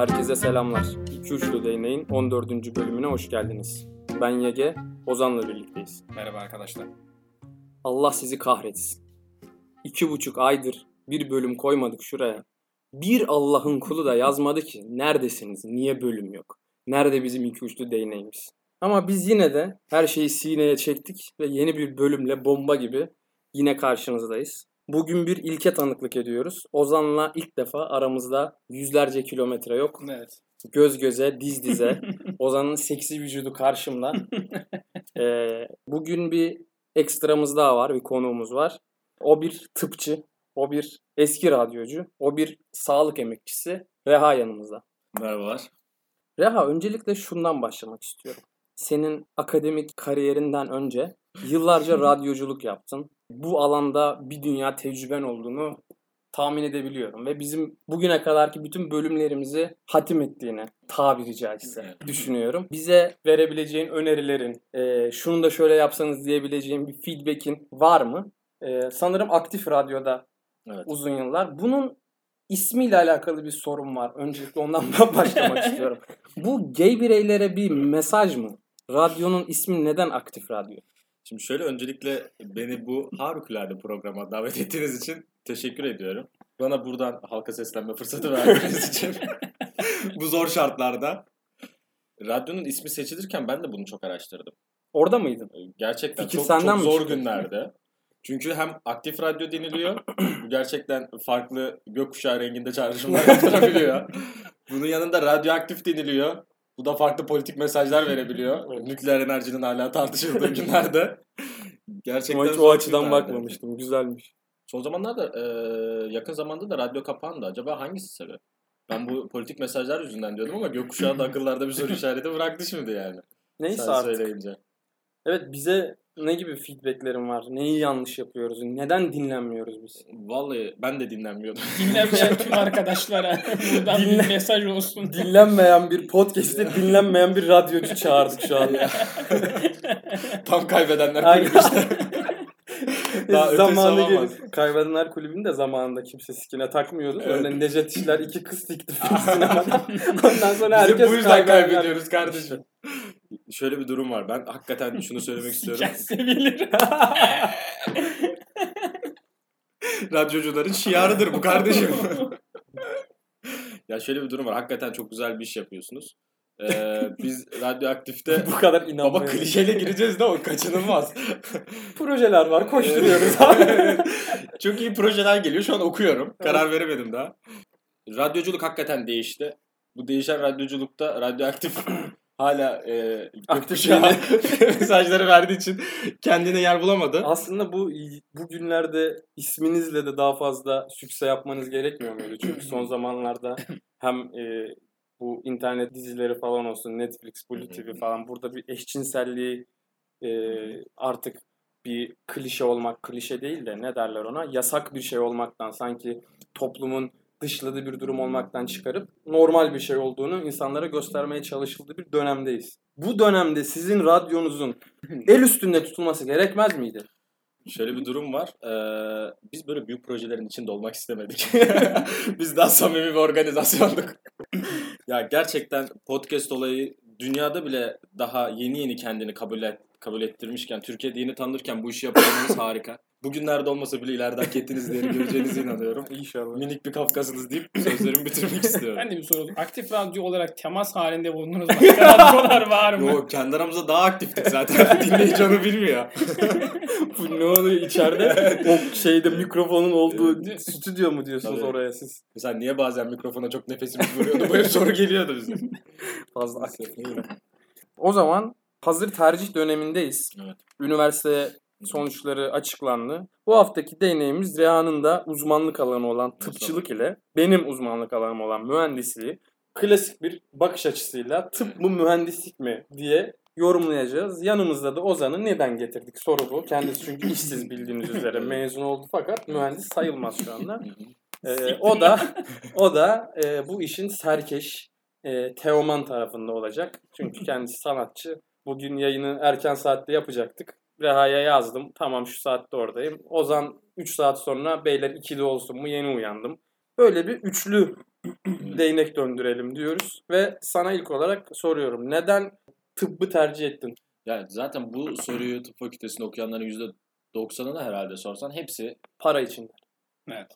Herkese selamlar. İki Uçlu Değneğin 14. bölümüne hoş geldiniz. Ben Yege, Ozan'la birlikteyiz. Merhaba arkadaşlar. Allah sizi kahretsin. İki buçuk aydır bir bölüm koymadık şuraya. Bir Allah'ın kulu da yazmadı ki neredesiniz, niye bölüm yok? Nerede bizim iki uçlu değneğimiz? Ama biz yine de her şeyi sineye çektik ve yeni bir bölümle bomba gibi yine karşınızdayız. Bugün bir ilke tanıklık ediyoruz. Ozan'la ilk defa aramızda yüzlerce kilometre yok. Evet. Göz göze, diz dize. Ozan'ın seksi vücudu karşımda. Ee, bugün bir ekstramız daha var, bir konuğumuz var. O bir tıpçı, o bir eski radyocu, o bir sağlık emekçisi. Reha yanımızda. Merhabalar. Reha öncelikle şundan başlamak istiyorum. Senin akademik kariyerinden önce yıllarca radyoculuk yaptın. Bu alanda bir dünya tecrüben olduğunu tahmin edebiliyorum. Ve bizim bugüne kadarki bütün bölümlerimizi hatim ettiğini tabiri caizse düşünüyorum. Bize verebileceğin önerilerin, e, şunu da şöyle yapsanız diyebileceğin bir feedback'in var mı? E, sanırım aktif radyoda Evet. uzun yıllar. Bunun ismiyle alakalı bir sorun var. Öncelikle ondan başlamak istiyorum. Bu gay bireylere bir mesaj mı? Radyonun ismi neden aktif radyo? Şimdi şöyle öncelikle beni bu harikulade programa davet ettiğiniz için teşekkür ediyorum. Bana buradan halka seslenme fırsatı verdiğiniz için bu zor şartlarda. Radyonun ismi seçilirken ben de bunu çok araştırdım. Orada mıydın? Gerçekten Fikir çok, senden çok zor çıktı? günlerde. Çünkü hem aktif radyo deniliyor, bu gerçekten farklı gökkuşağı renginde çağrışımlar yaptırabiliyor. Bunun yanında radyoaktif deniliyor. Bu da farklı politik mesajlar verebiliyor. Nükleer enerjinin hala tartışıldığı günlerde. Gerçekten zor o açıdan bakmamıştım. Güzelmiş. Son zamanlarda e, yakın zamanda da radyo kapandı. Acaba hangisi sebep? Ben bu politik mesajlar yüzünden diyordum ama gökkuşağı da akıllarda bir soru işareti bıraktı şimdi yani. Neyse Sen artık. söyleyince. Evet bize ne gibi feedbacklerin var? Neyi yanlış yapıyoruz? Neden dinlenmiyoruz biz? Vallahi ben de dinlenmiyordum. Dinlemeyen tüm arkadaşlara buradan Dinle- bir mesaj olsun. Dinlenmeyen bir podcast'te dinlenmeyen bir radyocu çağırdık şu an. Tam kaybedenler kulübü işte. Daha ötesi Zamanı olamaz. gelir. Kaybedenler kulübünü de zamanında kimse sikine takmıyordu. Sonra Necdet İşler iki kız tikti sinemada. Ondan sonra Biz de herkes bu yüzden kaybediyoruz kardeşim. Şöyle bir durum var. Ben hakikaten şunu söylemek istiyorum. Sevilir. Radyocuların şiarıdır bu kardeşim. ya şöyle bir durum var. Hakikaten çok güzel bir iş yapıyorsunuz. Ee, biz radyoaktifte Bu kadar baba inanmıyorum. klişeyle gireceğiz de o kaçınılmaz. Projeler var koşturuyoruz çok iyi projeler geliyor. Şu an okuyorum. Karar veremedim daha. Radyoculuk hakikaten değişti. Bu değişen radyoculukta radyoaktif hala e, Aktif gökkuşağı mesajları verdiği için kendine yer bulamadı. Aslında bu bu günlerde isminizle de daha fazla sükse yapmanız gerekmiyor muydu? Çünkü son zamanlarda hem e, bu internet dizileri falan olsun, Netflix, Blue TV falan burada bir eşcinselliği e, artık bir klişe olmak, klişe değil de ne derler ona? Yasak bir şey olmaktan sanki toplumun dışladığı bir durum olmaktan çıkarıp normal bir şey olduğunu insanlara göstermeye çalışıldığı bir dönemdeyiz. Bu dönemde sizin radyonuzun el üstünde tutulması gerekmez miydi? Şöyle bir durum var. Ee, biz böyle büyük projelerin içinde olmak istemedik. biz daha samimi bir organizasyonduk. ya gerçekten podcast olayı dünyada bile daha yeni yeni kendini kabul et, kabul ettirmişken, Türkiye'de yeni tanınırken bu işi yapabilmeniz harika. Bugünlerde olmasa bile ileride hak ettiğiniz değeri göreceğinize inanıyorum. İnşallah. Minik bir Kafkasınız deyip sözlerimi bitirmek istiyorum. ben de bir soru Aktif radyo olarak temas halinde bulundunuz. Başka radyolar var mı? Yo, kendi aramızda daha aktiftik zaten. Dinleyici onu bilmiyor. Bu ne oluyor içeride? o şeyde mikrofonun olduğu stüdyo mu diyorsunuz Tabii. oraya siz? Mesela niye bazen mikrofona çok nefesimiz vuruyordu? Bu hep soru geliyordu bize. Fazla aktif. O zaman hazır tercih dönemindeyiz. Evet. Üniversite sonuçları açıklandı. Bu haftaki deneyimiz Reha'nın da uzmanlık alanı olan tıpçılık ile benim uzmanlık alanım olan mühendisliği klasik bir bakış açısıyla tıp mı mühendislik mi diye yorumlayacağız. Yanımızda da Ozan'ı neden getirdik soru bu. Kendisi çünkü işsiz bildiğiniz üzere mezun oldu fakat mühendis sayılmaz şu anda. Ee, o da o da e, bu işin serkeş e, Teoman tarafında olacak. Çünkü kendisi sanatçı. Bugün yayını erken saatte yapacaktık. Reha'ya yazdım. Tamam şu saatte oradayım. Ozan 3 saat sonra beyler ikili olsun mu yeni uyandım. Böyle bir üçlü değnek döndürelim diyoruz. Ve sana ilk olarak soruyorum. Neden tıbbı tercih ettin? Ya zaten bu soruyu tıp fakültesinde okuyanların %90'ına herhalde sorsan hepsi Para için. Evet.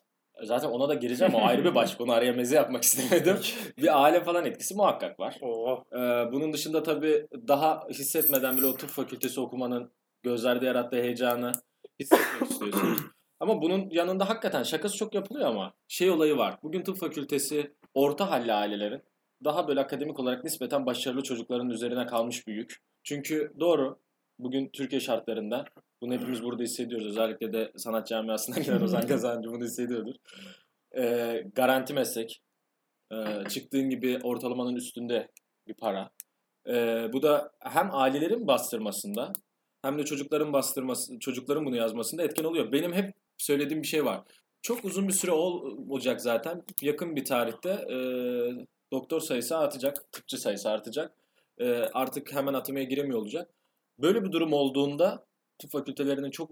zaten ona da gireceğim o ayrı bir başlık. Onu araya meze yapmak istemedim. bir aile falan etkisi muhakkak var. Oo. Ee, bunun dışında tabii daha hissetmeden bile o tıp fakültesi okumanın gözlerde yarattığı heyecanı hissetmek istiyorsun. Ama bunun yanında hakikaten şakası çok yapılıyor ama şey olayı var. Bugün tıp fakültesi orta halli ailelerin daha böyle akademik olarak nispeten başarılı çocukların üzerine kalmış bir yük. Çünkü doğru bugün Türkiye şartlarında bunu hepimiz burada hissediyoruz. Özellikle de sanat camiasına giren Ozan Kazancı bunu hissediyordur. Ee, garanti meslek. Ee, çıktığın gibi ortalamanın üstünde bir para. Ee, bu da hem ailelerin bastırmasında hem de çocukların bastırması, çocukların bunu yazmasında etken oluyor. Benim hep söylediğim bir şey var. Çok uzun bir süre ol, olacak zaten. Yakın bir tarihte e, doktor sayısı artacak, tıpçı sayısı artacak. E, artık hemen atamaya giremiyor olacak. Böyle bir durum olduğunda tıp fakültelerinin çok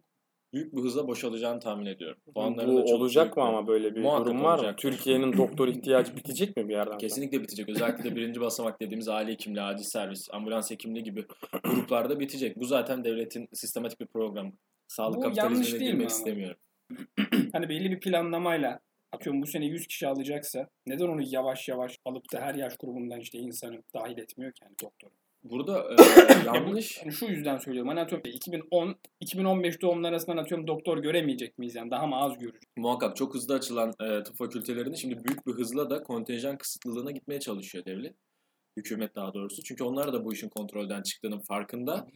büyük bir hızla boşalacağını tahmin ediyorum. Puanları da Bu olacak mı ama böyle bir Muhakkak durum var mı? Türkiye'nin doktor ihtiyacı bitecek mi bir yerden sonra? Kesinlikle bitecek. Özellikle de birinci basamak dediğimiz aile hekimliği, acil servis, ambulans hekimliği gibi gruplarda bitecek. Bu zaten devletin sistematik bir program. Sağlık Bu yanlış kapitalizmine değil mi girmek ama? istemiyorum. Hani belli bir planlamayla atıyorum bu sene 100 kişi alacaksa neden onu yavaş yavaş alıp da her yaş grubundan işte insanı dahil etmiyor ki yani doktor. Burada e, yanlış. Hani şu yüzden söylüyorum. Hani atıyorum 2010 2015 doğumlu arasından atıyorum doktor göremeyecek miyiz yani daha mı az görürüz? Muhakkak çok hızlı açılan e, tıp fakültelerinde şimdi büyük bir hızla da kontenjan kısıtlılığına gitmeye çalışıyor devlet. Hükümet daha doğrusu. Çünkü onlar da bu işin kontrolden çıktığının farkında.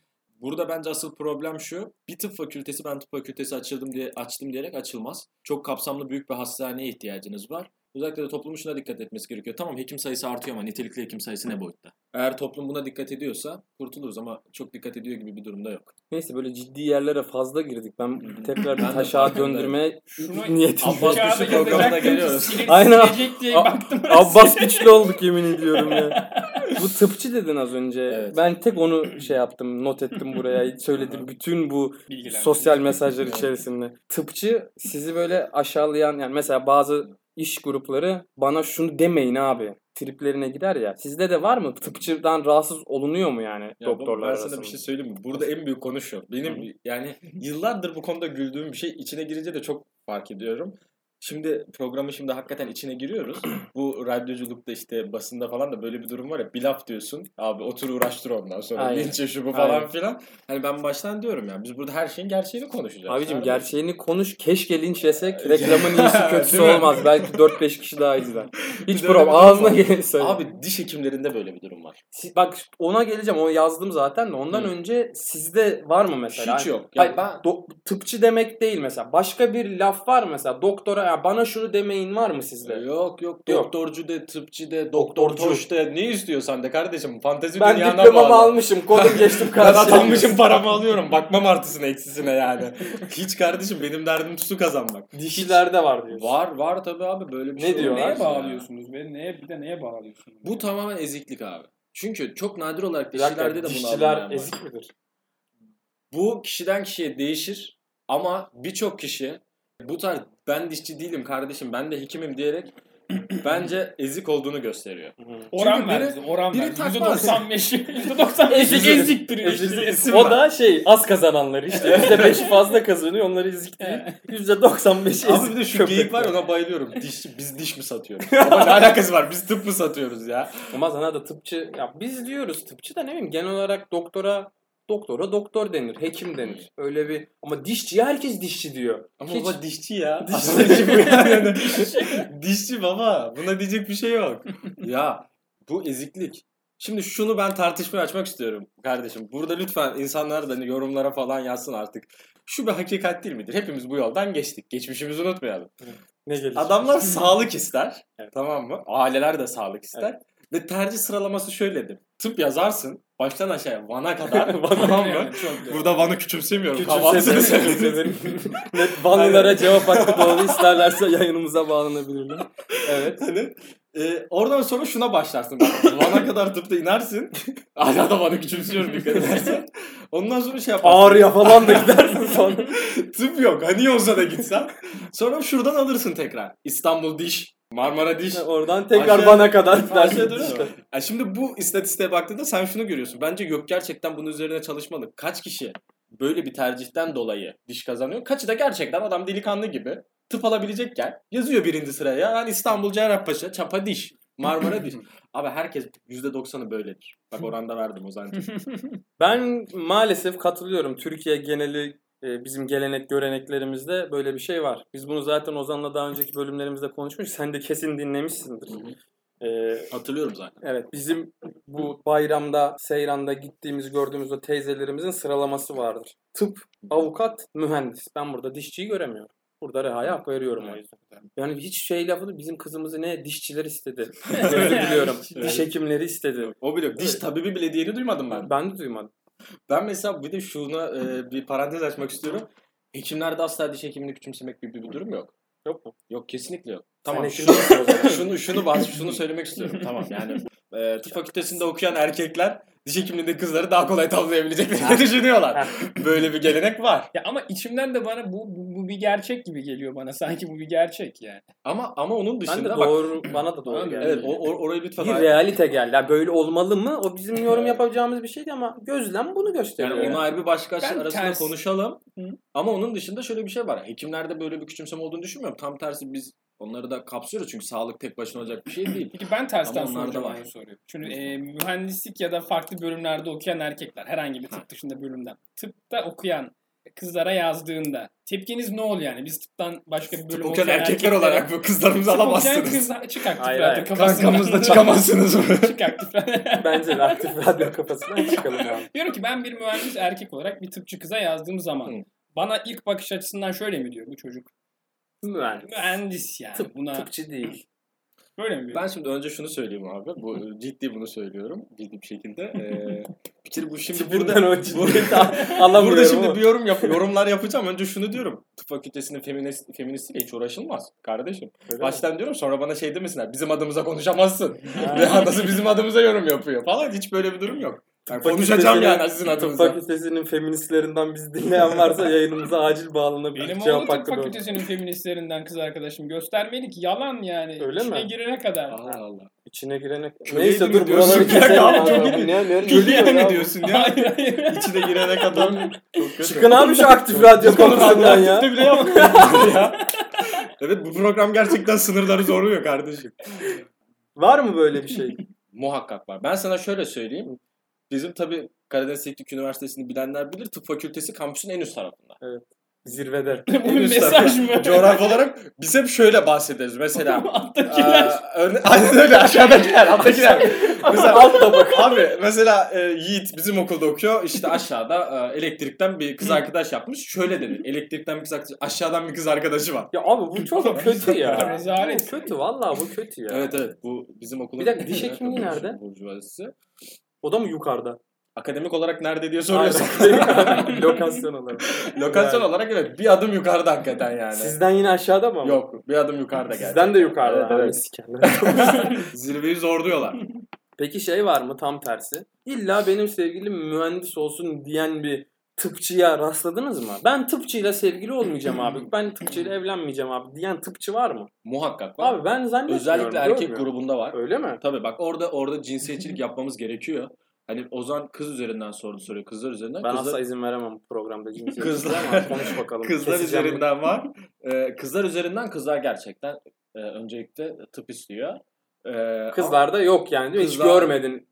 Burada bence asıl problem şu. Bir tıp fakültesi ben tıp fakültesi açıldım diye açtım diyerek açılmaz. Çok kapsamlı büyük bir hastaneye ihtiyacınız var. Özellikle de toplumun şuna dikkat etmesi gerekiyor. Tamam hekim sayısı artıyor ama nitelikli hekim sayısı ne boyutta? Eğer toplum buna dikkat ediyorsa kurtuluruz ama çok dikkat ediyor gibi bir durumda yok. Neyse böyle ciddi yerlere fazla girdik. Ben tekrar bir taşağa Şunu- niyetim Abbas Güçlü programına geliyoruz. Aynen. Abbas güçlü olduk yemin ediyorum ya. Bu tıpçı dedin az önce. Evet. Ben tek onu şey yaptım, not ettim buraya. Söyledim bütün bu Bilgilendirme. sosyal mesajlar içerisinde. Tıpçı sizi böyle aşağılayan yani mesela bazı iş grupları bana şunu demeyin abi triplerine gider ya. Sizde de var mı? Tıpçıdan rahatsız olunuyor mu yani Ya doktorlar ben sana arasında? bir şey söyleyeyim mi? Burada en büyük konu şu. Benim yani yıllardır bu konuda güldüğüm bir şey içine girince de çok fark ediyorum. Şimdi programın şimdi hakikaten içine giriyoruz. Bu radyoculukta işte basında falan da böyle bir durum var ya bir laf diyorsun. Abi otur uğraştır ondan sonra. Aynen. Şu bu falan Aynen. filan. Hani ben baştan diyorum ya biz burada her şeyin gerçeğini konuşacağız. Abicim Abi. gerçeğini konuş. Keşke linç yesek. Reklamın iyisi kötüsü mi? olmaz. Belki 4-5 kişi daha izler. Hiç problem. Ağzına geleni söyle. Abi diş hekimlerinde böyle bir durum var. Si- Bak ona geleceğim. Onu yazdım zaten de. Ondan Hı. önce sizde var mı mesela? Hiç Hani- yok. Ya Hayır, ben- do- tıpçı demek değil mesela. Başka bir laf var mesela? Doktora ya bana şunu demeyin var mı sizde? Yok yok Yok. doktorcu de tıpçı de doktor toş de ne istiyorsan de kardeşim fantezi ben dünyana diplomamı bağlı. almışım. Kodum geçtim Ben karşıya. atanmışım paramı alıyorum. Bakmam artısına eksisine yani. Hiç kardeşim benim derdim tutu kazanmak. Dişilerde var diyorsun. Var var tabii abi böyle bir Ne şey olmaz Neye bağlıyorsunuz ve neye bir de neye bağlıyorsunuz? Bu tamamen eziklik abi. Çünkü çok nadir olarak dişilerde de bunu dişçiler ezik midir? Bu kişiden kişiye değişir ama birçok kişi bu tarz ben dişçi değilim kardeşim ben de hekimim diyerek bence ezik olduğunu gösteriyor. Oran biri- verdi. Oran biri verdi. takmaz. %95. %95 Ezik. Ezik. işte. O da şey az kazananlar işte. %5'i fazla kazanıyor. Onları ezik değil. %95 ezik. Abi bir de şu geyik var ya, ona bayılıyorum. Diş, biz diş mi satıyoruz? Ama ne alakası var? Biz tıp mı satıyoruz ya? Ama sana da tıpçı ya biz diyoruz tıpçı da ne bileyim genel olarak doktora doktora doktor denir, hekim denir. Öyle bir ama dişçiye herkes dişçi diyor. Ama Hiç- baba dişçi ya. Dişçi. Dişçi yani. dişçi baba. Buna diyecek bir şey yok. ya bu eziklik. Şimdi şunu ben tartışmaya açmak istiyorum kardeşim. Burada lütfen insanlar da hani yorumlara falan yazsın artık. Şu bir hakikat değil midir? Hepimiz bu yoldan geçtik. Geçmişimizi unutmayalım. Ne gelecek? Adamlar sağlık ister. Evet. Tamam mı? Aileler de sağlık ister. Ve tercih sıralaması şöyledir. Tıp yazarsın. Baştan aşağıya Van'a kadar. tamam mı? Yani. Burada Van'ı küçümsemiyorum. Küçümsedim. Net Vanlılara cevap hakkı doğru isterlerse yayınımıza bağlanabilirler. Evet. Hani e, oradan sonra şuna başlarsın. Van'a kadar tıpta inersin. Hala da Van'ı küçümsüyorum dikkat edersen. Ondan sonra şey yaparsın. Ağrıya falan da gidersin sonra. Tıp yok. Hani olsa da gitsen. Sonra şuradan alırsın tekrar. İstanbul Diş. Marmara Diş. Oradan tekrar Aşağı- bana kadar Aşağı doğru işte. mu? Ya şimdi bu istatistiğe baktığında sen şunu görüyorsun. Bence yok gerçekten bunun üzerine çalışmalı. Kaç kişi böyle bir tercihten dolayı diş kazanıyor? Kaçı da gerçekten adam delikanlı gibi tıp alabilecekken yazıyor birinci sıraya. Yani İstanbul Cerrahpaşa, Çapa Diş, Marmara Diş. Abi herkes %90'ı böyledir. Bak oranda verdim o zaman. Ben maalesef katılıyorum. Türkiye geneli e, bizim gelenek göreneklerimizde böyle bir şey var. Biz bunu zaten Ozan'la daha önceki bölümlerimizde konuşmuş. Sen de kesin dinlemişsindir. E, Hatırlıyorum zaten. evet bizim bu bayramda, seyranda gittiğimiz gördüğümüz o teyzelerimizin sıralaması vardır. Tıp, avukat, mühendis. Ben burada dişçiyi göremiyorum. Burada Reha'ya hak veriyorum o yüzden. Yani hiç şey lafı bizim kızımızı ne dişçiler istedi. Özür diliyorum. Diş hekimleri istedi. O bile diş tabibi bile diyeni duymadım ben. Ben de duymadım. Ben mesela bir de şuna e, bir parantez açmak istiyorum. Hekimlerde asla diş hekimini küçümsemek gibi bir durum yok. Yok mu? Yok kesinlikle yok. Tamam. Şunu, şunu şunu bas, şunu söylemek istiyorum. Tamam yani e, tıp fakültesinde okuyan erkekler diş hekimliğinde kızları daha kolay tavlayabileceklerini düşünüyorlar. Böyle bir gelenek var. Ya ama içimden de bana bu, bu, bu bir gerçek gibi geliyor bana. Sanki bu bir gerçek yani. Ama ama onun Ben dışında de bak doğru, bana da doğru geldi. evet o, o- orayı lütfen bir realite geldi. Yani böyle olmalı mı? O bizim yorum yapacağımız bir şeydi ama gözlem bunu gösteriyor. Yani onu ayrı bir başka Ben arasında ters- konuşalım. Hı. Ama onun dışında şöyle bir şey var. Hekimlerde böyle bir küçümseme olduğunu düşünmüyorum. Tam tersi biz onları da kapsıyoruz çünkü sağlık tek başına olacak bir şey değil. Peki ben tersten soracağım var. aynı soruyu. Çünkü e, mühendislik ya da farklı bölümlerde okuyan erkekler herhangi bir tıp dışında bölümden tıpta okuyan kızlara yazdığında tepkiniz ne oluyor yani? Biz tıptan başka bir bölüm Tıp okuyan erkekler erkeklere- olarak bu kızlarımızı Tıp okuyan alamazsınız. kızlar çık aktif Hayır, radyo kafasından. Kankamızda çıkamazsınız mı? çık aktif radyo. Bence de aktif radyo kafasından çıkalım. Diyorum ki ben bir mühendis erkek olarak bir tıpçı kıza yazdığım zaman Hı. bana ilk bakış açısından şöyle mi diyor bu çocuk? Mühendis. Mühendis yani. Tıp, Buna tıpçı değil. böyle mi? Ben şimdi önce şunu söyleyeyim abi. Bu ciddi bunu söylüyorum. Ciddi bir şekilde. Ee, bir kere bu şimdi Tipinden burada o ciddiyeti alamıyorum Burada şimdi bir yorum yap yorumlar yapacağım. Önce şunu diyorum. Tıp fakültesinin feminist, feministiyle hiç uğraşılmaz kardeşim. Öyle mi? Baştan diyorum sonra bana şey demesinler. Bizim adımıza konuşamazsın. Ve nasıl bizim adımıza yorum yapıyor falan. Hiç böyle bir durum yok. Ben konuşacağım yani sizin Tıp adınıza. fakültesinin feministlerinden biz dinleyen varsa yayınımıza acil bağlanabilir. Benim oğlum tıp fakültesinin feministlerinden kız arkadaşım göstermeli ki yalan yani. Öyle İçine mi? girene kadar. Allah Allah. İçine girene... Köleydi Neyse dur diyorsun? buraları keselim. Abi, ne, ne, Köylüye diyor mi diyorsun ya? Hayır hayır. İçine girene kadar. Çok kötü. Çıkın abi şu aktif radyo konusundan ya. Aktifte bile yapmıyoruz ya. Evet bu program gerçekten sınırları zorluyor kardeşim. Var mı böyle bir şey? Muhakkak var. Ben sana şöyle söyleyeyim. Bizim tabii Karadeniz Teknik Üniversitesi'ni bilenler bilir. Tıp fakültesi kampüsün en üst tarafında. Zirvede. Bu mesaj mı? Coğrafi olarak biz hep şöyle bahsederiz. Mesela Alttakiler. Aa, örne- Aynen öyle aşağıdakiler, alttakiler. mesela Alt tabaka. abi mesela e, Yiğit bizim okulda okuyor. İşte aşağıda e, elektrikten bir kız arkadaş yapmış. Şöyle dedi. Elektrikten bir kız arkadaş, aşağıdan bir kız arkadaşı var. Ya abi bu çok kötü ya. Rezalet. Bu kötü vallahi bu kötü ya. Evet evet bu bizim okulun. Bir dakika, diş hekimliği nerede? Burjuvazisi. O da mı yukarıda? Akademik olarak nerede diye soruyorsan. Hayır. Lokasyon olarak. Lokasyon Yani. olarak evet bir adım yukarıda hakikaten yani. Sizden yine aşağıda mı? Yok bir adım yukarıda geldi. Sizden de yukarıda. Evet, evet. Zirveyi zorluyorlar. Peki şey var mı tam tersi? İlla benim sevgilim mühendis olsun diyen bir tıpçıya rastladınız mı? Ben tıpçıyla sevgili olmayacağım abi. Ben tıpçıyla evlenmeyeceğim abi diyen tıpçı var mı? Muhakkak var. Abi ben zannetmiyorum. Özellikle erkek görmüyorum. grubunda var. Öyle mi? Tabii bak orada orada cinsiyetçilik yapmamız gerekiyor. Hani Ozan kız üzerinden sordu soruyor. Kızlar üzerinden. Ben kızlar, asla izin veremem bu programda Kızlar- ama konuş bakalım. kızlar Keseceğim üzerinden var. Ee, kızlar üzerinden kızlar gerçekten e, öncelikle tıp istiyor. Ee. Kızlarda yok yani değil mi? Hiç Kızlar- görmedin.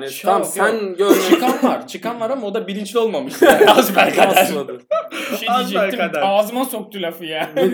Hani Çok tam yok. sen görmedin. çıkan var. Çıkan var ama o da bilinçli olmamış. Yani az belkader. Rastladı. Bir şey Az diyecektim. kadar. Ağzıma soktu lafı ya. Ne oldu?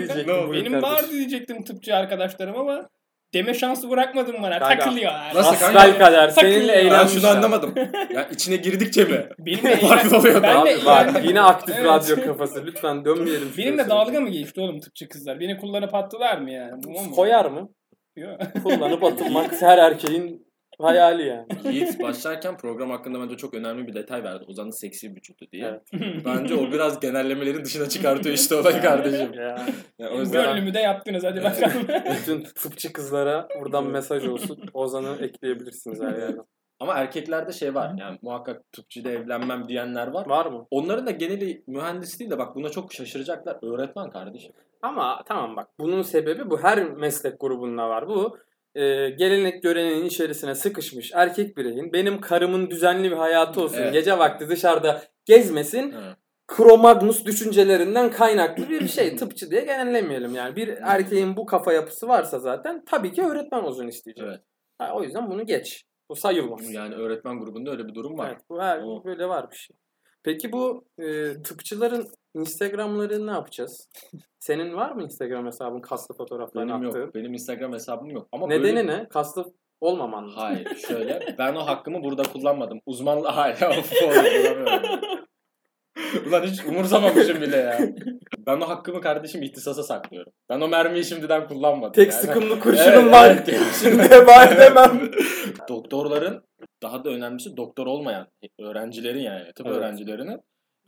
buyur Benim kardeşim. vardı diyecektim tıpçı arkadaşlarım ama deme şansı bırakmadın bana. Kanka, Takılıyorlar. nasıl kanka? Asbel. Takılıyor. Seninle Ben Ben eğlenmişler. şunu anlamadım. Ya içine girdikçe mi? Benimle Farklı oluyor. Ben de Abi var. eğlendim. Yine aktif Evet. radyo kafası. Lütfen dönmeyelim. Benimle dalga mı geçti oğlum tıpçı kızlar? Beni kullanıp attılar mı yani? Koyar mı? Yok. Kullanıp atılmak her erkeğin hayali yani. Yiğit başlarken program hakkında bence çok önemli bir detay verdi. Ozan'ın seksi vücudu diye. Evet. Bence o biraz genellemelerin dışına çıkartıyor işte olayı kardeşim. Ya. Yani o yüzden de yaptınız hadi bakalım. Bütün tıpçı kızlara buradan mesaj olsun. Ozan'ı ekleyebilirsiniz her yerden. Ama erkeklerde şey var yani muhakkak tıpçıyla evlenmem diyenler var. Var mı? Onların da geneli mühendis değil de bak buna çok şaşıracaklar. Öğretmen kardeşim. Ama tamam bak bunun sebebi bu her meslek grubunda var. Bu e, gelenek göreneğin içerisine sıkışmış erkek bireyin benim karımın düzenli bir hayatı olsun Evet. gece vakti dışarıda gezmesin Ha. Cro-Magnus düşüncelerinden kaynaklı bir şey tıpçı diye genellemeyelim yani bir erkeğin bu kafa yapısı varsa zaten tabii ki öğretmen olsun isteyecek. Evet. Ha, o yüzden bunu geç. Bu sayılmaz. Yani öğretmen grubunda öyle bir durum var. Evet, bu her, O. böyle var bir şey. Peki bu e, tıpçıların Instagram'ları ne yapacağız? Senin var mı Instagram hesabın kaslı fotoğraflarını Benim attığın? yok. Benim Instagram hesabım yok. Ama Nedeni böyle... ne? Kaslı olmaman mı? Hayır şöyle. Ben o hakkımı burada kullanmadım. Uzmanlı... Hayır. Ulan hiç umursamamışım bile ya. Ben o hakkımı kardeşim ihtisasa saklıyorum. Ben o mermiyi şimdiden kullanmadım. Tek yani. sıkımlı Evet, kurşunum var. evet. Şimdi heba edemem. Doktorların daha da önemlisi doktor olmayan öğrencilerin yani tıp Evet. öğrencilerinin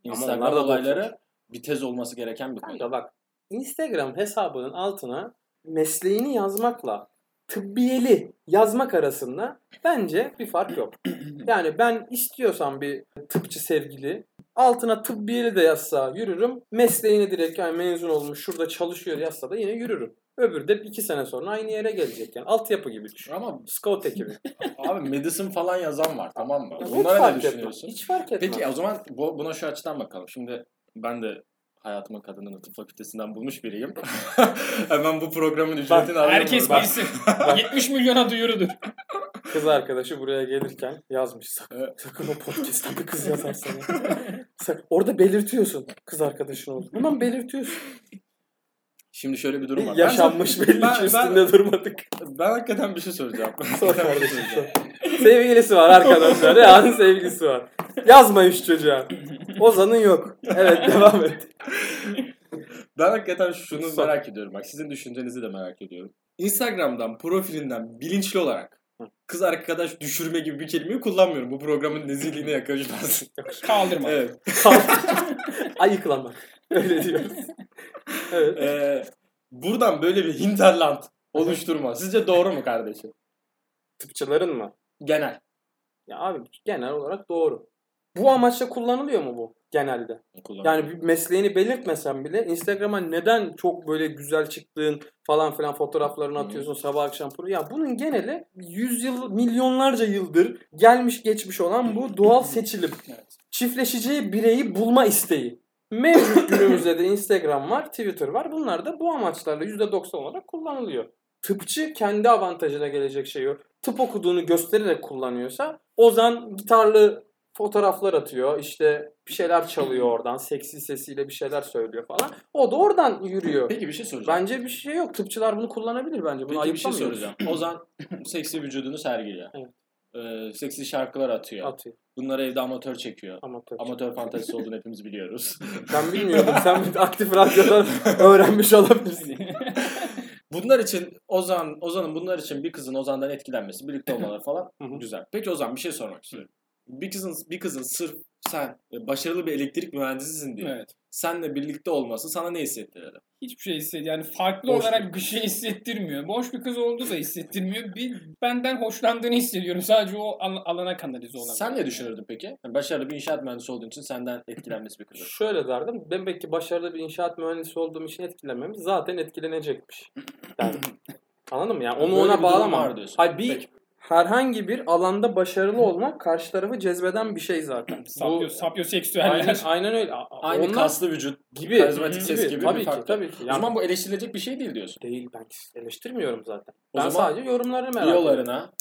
Instagram olayları bir tez olması gereken bir konu. Kanka bak Instagram hesabının altına mesleğini yazmakla tıbbiyeli yazmak arasında bence bir fark yok. Yani ben istiyorsam bir tıpçı sevgili altına tıbbiyeli de yazsa yürürüm. Mesleğini direkt yani mezun olmuş şurada çalışıyor yazsa da yine yürürüm. Öbürü de iki sene sonra aynı yere gelecek yani. Altyapı gibi düşün. Ama Scout ekibi. abi medicine falan yazan var tamam mı? Bunlara ne düşünüyorsun? Hiç fark etmez. Peki o zaman bu, buna şu açıdan bakalım. Şimdi ben de hayatımın kadınını tıp fakültesinden bulmuş biriyim. Hemen bu programın ücretini alayım. Herkes Bak, bilsin. 70 milyona duyurudur. Kız arkadaşı buraya gelirken yazmış. Sakın, Evet. sakın o podcast'ta bir kız yazarsan. ya. Sakın. Orada belirtiyorsun kız arkadaşın olduğunu. Hemen belirtiyorsun. Şimdi şöyle bir durum var. Yaşanmış belli ben- ki ben- üstünde durmadık. Ben hakikaten bir şey soracağım. Sor kardeşim sor. Sevgilisi var arkadaşlar. Yani sevgilisi var. Yazmayın şu çocuğa. Ozan'ın yok. Evet devam et. Ben hakikaten şunu Sor. merak ediyorum. Bak sizin düşüncenizi de merak ediyorum. Instagram'dan, profilinden bilinçli olarak kız arkadaş düşürme gibi bir kelimeyi kullanmıyorum. Bu programın nezihliğine yakışmaz. Kaldırma. evet. Ayıklama. Öyle diyoruz. Evet. Ee, buradan böyle bir hinterland oluşturma. Sizce doğru mu kardeşim? Tıpçıların mı? Genel. Ya abi genel olarak doğru. Bu amaçla kullanılıyor mu bu genelde? Yani bir mesleğini belirtmesen bile Instagram'a neden çok böyle güzel çıktığın falan filan fotoğraflarını atıyorsun sabah akşam pro. Ya bunun geneli yüz yıl, milyonlarca yıldır gelmiş geçmiş olan bu doğal seçilim. Evet. Çiftleşeceği bireyi bulma isteği. Mevcut günümüzde de Instagram var, Twitter var. Bunlar da bu amaçlarla %90 olarak kullanılıyor. Tıpçı kendi avantajına gelecek şeyi. Tıp okuduğunu göstererek kullanıyorsa Ozan gitarlı fotoğraflar atıyor. İşte bir şeyler çalıyor oradan. Seksi sesiyle bir şeyler söylüyor falan. O da oradan yürüyor. Peki bir şey soracağım. Bence bir şey yok. Tıpçılar bunu kullanabilir bence. Bunu Peki bir şey soracağım. Ozan seksi vücudunu sergiliyor. Evet. Ee, seksi şarkılar atıyor. Atıyor. Bunları evde amatör çekiyor. Amatör. Amatör fantezisi olduğunu hepimiz biliyoruz. Ben bilmiyordum. Sen bir aktif radyodan öğrenmiş olabilirsin. bunlar için Ozan Ozan'ın bunlar için bir kızın Ozan'dan etkilenmesi, birlikte olmaları falan güzel. Peki Ozan bir şey sormak istiyorum. Bir kızın bir kızın sırf sen e, başarılı bir elektrik mühendisisin diye Evet. senle birlikte olması sana ne hissettirir? Hiçbir şey hissediyor. Yani farklı Boş olarak bir şey hissettirmiyor. Boş bir kız olduğu da hissettirmiyor. Bir benden hoşlandığını hissediyorum. Sadece o al- alana kanalize olan. Sen ne düşünürdün peki? Yani başarılı bir inşaat mühendisi olduğun için senden etkilenmesi bir kız. Şöyle derdim. Ben belki başarılı bir inşaat mühendisi olduğum için etkilenmemiz zaten etkilenecekmiş. derdim. Anladın mı? Yani onu Böyle bir ona bağlamam. Hayır bir Peki. Herhangi bir alanda başarılı olmak karşı tarafı cezbeden bir şey zaten. Sapyo, sapyoseksüeller. aynen, aynen öyle. Aynı Onlar kaslı vücut gibi, karizmatik gibi, ses gibi tabii bir ki, tabii ki. O Yani zaman bu eleştirilecek bir şey değil diyorsun. değil ben eleştirmiyorum zaten. O ben zaman sadece yorumlarını merak ediyorum. Biyolarına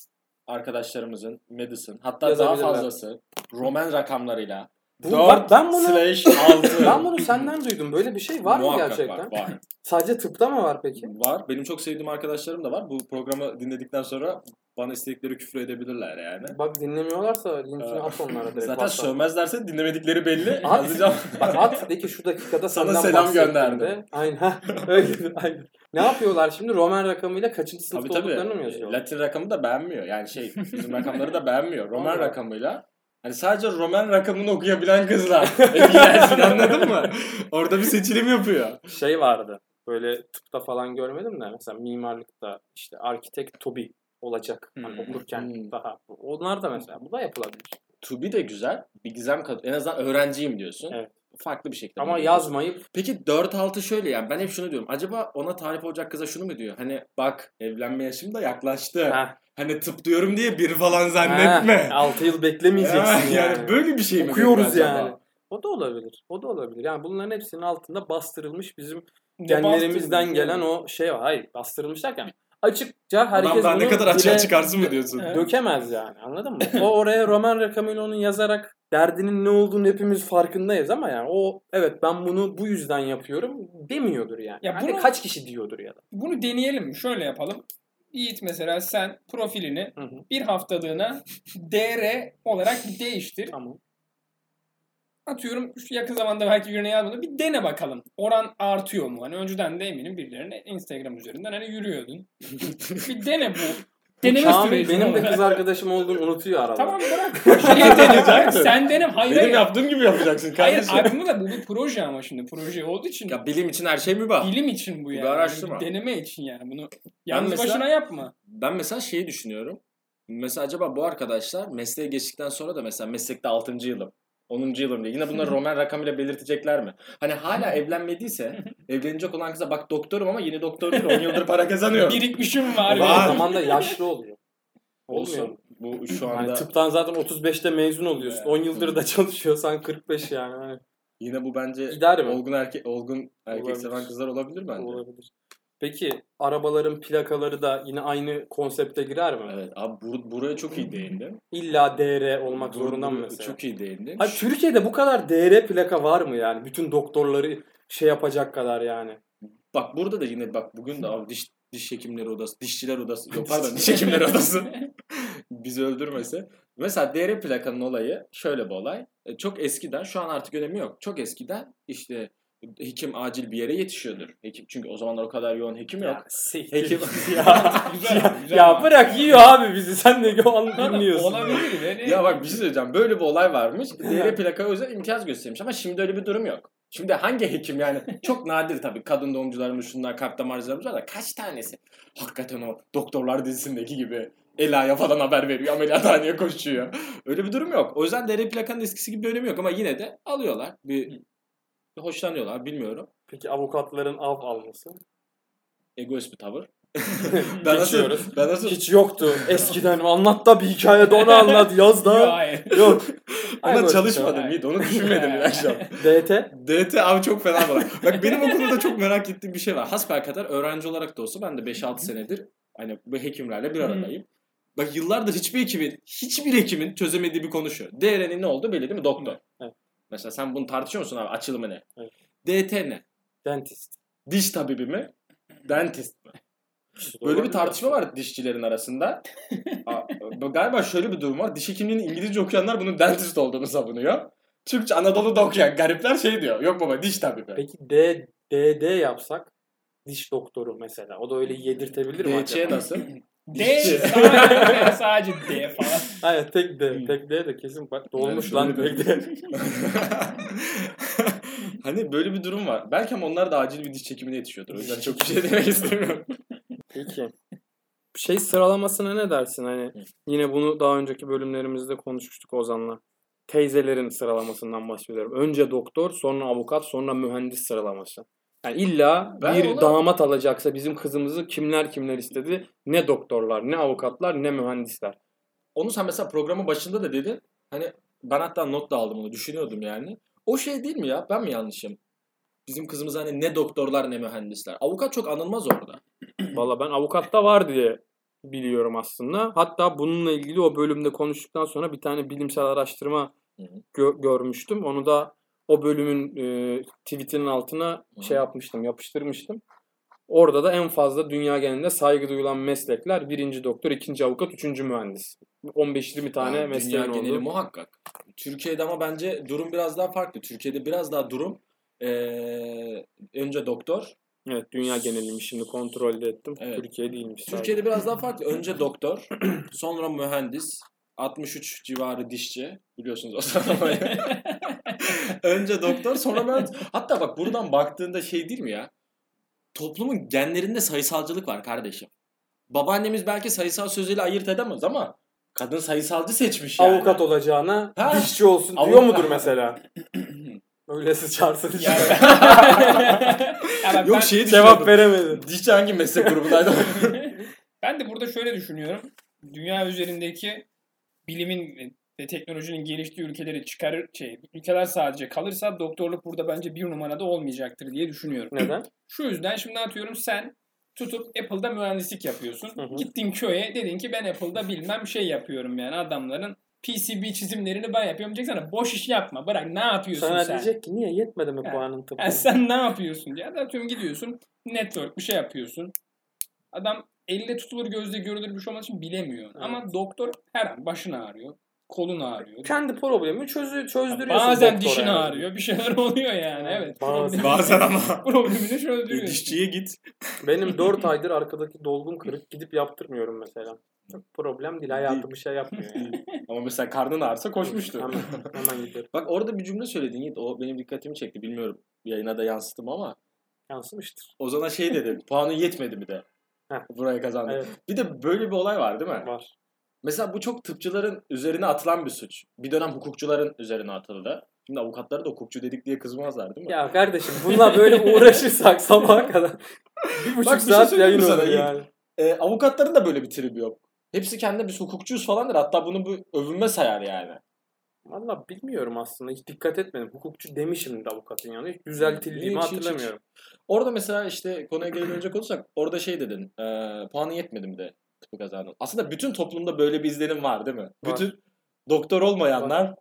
arkadaşlarımızın Madison hatta daha fazlası Roman rakamlarıyla Bu- 4 bak ben bunu- slash 6 Ben bunu senden duydum. Böyle bir şey var mı Muhakkak gerçekten? Var, var. Sadece tıpta mı var peki? var. Benim çok sevdiğim arkadaşlarım da var. Bu programı dinledikten sonra bana istedikleri küfür edebilirler yani. Bak dinlemiyorlarsa linkini Ee, at onlara direkt. Zaten WhatsApp. sövmezlerse dinlemedikleri belli. At. Yazacağım. Bak at de ki şu dakikada Sana senden selam bahsettim gönderdim. de. Aynen. Öyle aynen. Ne yapıyorlar şimdi? Roman rakamıyla kaçıncı Tabii sınıfta tabii. olduklarını mı yazıyorlar? Latin rakamı da beğenmiyor. Yani şey bizim rakamları da beğenmiyor. Roman rakamıyla Hani sadece Roman rakamını okuyabilen kızlar etkilensin anladın mı? Orada bir seçilim yapıyor. Şey vardı. Böyle tıpta falan görmedim de mesela mimarlıkta işte arkitek Tobi olacak. Hani Hmm. okurken Hmm. daha. Onlar da mesela bu da yapılabilir. To be de güzel. Bir gizem kat. En azından öğrenciyim diyorsun. Evet. Farklı bir şekilde. Ama yazmayıp Peki 4-6 şöyle yani ben hep şunu diyorum. Acaba ona tarif olacak kıza şunu mu diyor? Hani bak evlenme yaşım da yaklaştı. Heh. Hani tıp diyorum diye bir falan zannetme. 6 yıl beklemeyeceksin Ya, yani. yani böyle bir şey mi? Okuyoruz acaba? yani. O da olabilir. O da olabilir. Yani bunların hepsinin altında bastırılmış bizim genlerimizden gelen yani? o şey var. Hayır bastırılmış derken açıkça herkes Adam daha bunu ne kadar açığa çıkarsın mı diyorsun? Dökemez yani. Anladın mı? o oraya Roman Recamilo'nun yazarak derdinin ne olduğunu hepimiz farkındayız ama yani o evet ben bunu bu yüzden yapıyorum demiyordur yani. Ya Hani bunu- kaç kişi diyordur ya da. Bunu deneyelim mi? Şöyle yapalım. Yiğit mesela sen profilini Hı hı. bir haftalığına DR olarak değiştir. Tamam. Atıyorum şu yakın zamanda belki birine yazmadı. Bir dene bakalım. Oran artıyor mu? Hani önceden de eminim birilerine Instagram üzerinden hani yürüyordun. bir dene bu. Deneme Kamil süreci benim de kız arkadaşım olduğunu unutuyor arada. Tamam bırak. Şey deneyecek. Sen denem. Hayır Benim hayır. yaptığım gibi yapacaksın Hayır kardeşim. aklımda da bu bir proje ama şimdi. Proje olduğu için. Ya bilim için her şey mübah. Bilim için bu bir yani. araştırma. Deneme için yani. Bunu yalnız mesela- başına yapma. Ben mesela şeyi düşünüyorum. Mesela acaba bu arkadaşlar mesleğe geçtikten sonra da mesela meslekte 6. yılım. 10. yılım diye. Yine bunları Roman rakamıyla belirtecekler mi? Hani hala evlenmediyse evlenecek olan kıza bak doktorum ama yeni doktor değil 10 yıldır para kazanıyor. Birikmişim var. O Var. zaman da yaşlı oluyor. Olsun. Bu şu Yani anda tıptan zaten 35'te mezun oluyorsun. Evet. 10 yıldır da çalışıyorsan 45 yani. Hani yine bu bence Gider mi? olgun erkek olgun erkek Olabilir. seven kızlar olabilir bence. olabilir. Peki arabaların plakaları da yine aynı konsepte girer mi? Evet abi bur- buraya çok iyi değindin. İlla DR olmak Bur- zorunda mı mesela? Çok iyi değindin. Abi Türkiye'de bu kadar DR plaka var mı yani? Bütün doktorları şey yapacak kadar yani. Bak burada da yine bak bugün de abi diş diş hekimleri odası, dişçiler odası, yok pardon diş hekimleri odası bizi öldürmese. Mesela DR plakanın olayı şöyle bir olay. E, Çok eskiden, şu an artık önemi yok. Çok eskiden işte hekim acil bir yere yetişiyordur. Hekim çünkü o zamanlar o kadar yoğun hekim yok. Siktir. Hekim ya, Güzel, ya, güzel ya bırak yiyor abi bizi. Sen de o an dinliyorsun. Olabilir. Yani. ya bak bir şey söyleyeceğim. Böyle bir olay varmış. DR plaka özel imtiyaz göstermiş ama şimdi öyle bir durum yok. Şimdi hangi hekim yani çok nadir tabii kadın doğumcularımız şunlar kalp damarcılarımız var da kaç tanesi hakikaten o doktorlar dizisindeki gibi Ela'ya falan haber veriyor ameliyathaneye koşuyor. Öyle bir durum yok. O yüzden DR plakanın eskisi gibi bir önemi yok ama yine de alıyorlar. Bir hoşlanıyorlar bilmiyorum. Peki avukatların av alması? Egoist bir tavır. ben nasıl, ben nasıl Hiç yoktu. Eskiden anlat da bir hikayede onu anlat. Yaz da. Yok. ona Egoist çalışmadım Hayır. Yiğit onu düşünmedim bir akşam. DT. DT abi çok fena olay. Bak benim okulumda çok merak ettiğim bir şey var. Hasbelkader öğrenci olarak da olsa ben de 5-6 senedir hani bu hekimlerle bir aradayım. Bak yıllardır hiçbir hekimin, hiçbir hekimin çözemediği bir konu şu. DR'nin ne olduğu belli değil mi? Doktor. Mesela sen bunu tartışıyor musun abi? Açılımı ne? Evet. DT ne? Dentist. Diş tabibi mi? Dentist mi? Böyle bir tartışma var dişçilerin arasında. Aa, Galiba şöyle bir durum var. Diş hekimliğini İngilizce okuyanlar bunun dentist olduğunu savunuyor. Türkçe Anadolu'da okuyan garipler şey diyor. Yok baba diş tabibi. Peki D, DD yapsak diş doktoru mesela. O da öyle yedirtebilir mi DC acaba? nasıl? D sadece, sadece D falan. Hayır tek D. Tek D de kesin bak dolmuş lan tek D. hani böyle bir durum var. Belki ama onlar da acil bir diş çekimine yetişiyordur. O yüzden çok bir şey demek istemiyorum. Peki. Şey sıralamasına ne dersin? Hani yine bunu daha önceki bölümlerimizde konuşmuştuk Ozan'la. Teyzelerin sıralamasından bahsediyorum. Önce doktor, sonra avukat, sonra mühendis sıralaması. Yani illa Ben bir ona- damat alacaksa bizim kızımızı kimler kimler istedi? Ne doktorlar, ne avukatlar, ne mühendisler. Onu sen mesela programın başında da dedin. Hani ben hatta not da aldım onu düşünüyordum yani. O şey değil mi ya? Ben mi yanlışım? Bizim kızımız hani ne doktorlar ne mühendisler. Avukat çok anılmaz orada. Valla ben avukatta var diye biliyorum aslında. Hatta bununla ilgili o bölümde konuştuktan sonra bir tane bilimsel araştırma gö- görmüştüm. Onu da o bölümün e, tweetinin altına Hı. şey yapmıştım, yapıştırmıştım. Orada da en fazla dünya genelinde saygı duyulan meslekler birinci doktor, ikinci avukat, üçüncü mühendis. 15-20 tane Yani mesleğin Dünya geneli muhakkak. Türkiye'de ama bence durum biraz daha farklı. Türkiye'de biraz daha durum eee, önce doktor. Evet, dünya geneliymiş. Şimdi kontrol de ettim. Evet. Türkiye değilmiş. sadece. Türkiye'de biraz daha farklı. Önce doktor, sonra mühendis, 63 civarı dişçi. Biliyorsunuz o sıralamayı. önce doktor, sonra mühendis. Hatta bak buradan baktığında şey değil mi ya? Toplumun genlerinde sayısalcılık var kardeşim. babaannemiz belki sayısal sözüyle ayırt edemez ama kadın sayısalcı seçmiş yani. Avukat olacağına Ha. dişçi olsun Avukat- diyor mudur mesela? Öylesi çağırsın. Yani Ya bak Yok ben- şey Cevap veremedi. Dişçi hangi meslek grubundaydı? ben de burada şöyle düşünüyorum. Dünya üzerindeki bilimin ve teknolojinin geliştiği ülkeleri çıkarır şey ülkeler sadece kalırsa doktorluk burada bence bir numarada olmayacaktır diye düşünüyorum. Neden? Şu yüzden şimdi atıyorum sen tutup Apple'da mühendislik yapıyorsun. Hı hı. Gittin köye dedin ki ben Apple'da bilmem şey yapıyorum yani adamların PCB çizimlerini ben yapıyorum. Diyecek sana boş iş yapma bırak ne yapıyorsun Sana sen? diyecek ki niye yetmedi mi Ha. puanın tıbbı? Yani sen ne yapıyorsun diye. Atıyorum gidiyorsun network bir şey yapıyorsun. Adam elle tutulur gözle görülür bir şey olmadığı için bilemiyor. Evet. Ama doktor her an başın ağrıyor. Kolun ağrıyor. Kendi problemi çözü, çözdürüyorsun. Bazen dişin yani. ağrıyor. Bir şeyler oluyor yani. Evet. Bazen. Bazen ama. Problemini çözdürüyorsun. Dişçiye git. Benim 4 aydır arkadaki dolgum kırık. Gidip yaptırmıyorum mesela. Problem değil. Hayatı bir şey yapmıyor yani. Ama mesela karnın ağrısa koşmuştu. hemen, hemen gidiyorum. Bak orada bir cümle söyledin Yiğit. O benim dikkatimi çekti. Bilmiyorum yayına da yansıttım ama. Yansımıştır. O zaman şey dedi. puanı yetmedi mi de. Heh. Buraya kazandı. Evet Bir de böyle bir olay var değil mi? var. Mesela bu çok tıpçıların üzerine atılan bir suç. Bir dönem hukukçuların üzerine atıldı. Şimdi avukatları da hukukçu dedik diye kızmazlar değil mi? Ya kardeşim bununla böyle uğraşırsak sabaha kadar bir buçuk Bak bir şey saat söyleyeyim yayın olur yani. E, avukatların da böyle bir tribi yok. Hepsi kendine biz hukukçuyuz falandır. Hatta bunu bu övünme sayar yani. Valla bilmiyorum aslında. Hiç dikkat etmedim. Hukukçu demişim de avukatın yanında. Hiç düzeltildiğimi Hiç, hiç, hiç. hatırlamıyorum. Orada mesela işte konuya geri dönecek olursak orada şey dedin. E, puanı yetmedi mi de tıpı kazandın. Aslında bütün toplumda böyle bir izlenim var değil mi? Var. Bütün doktor olmayanlar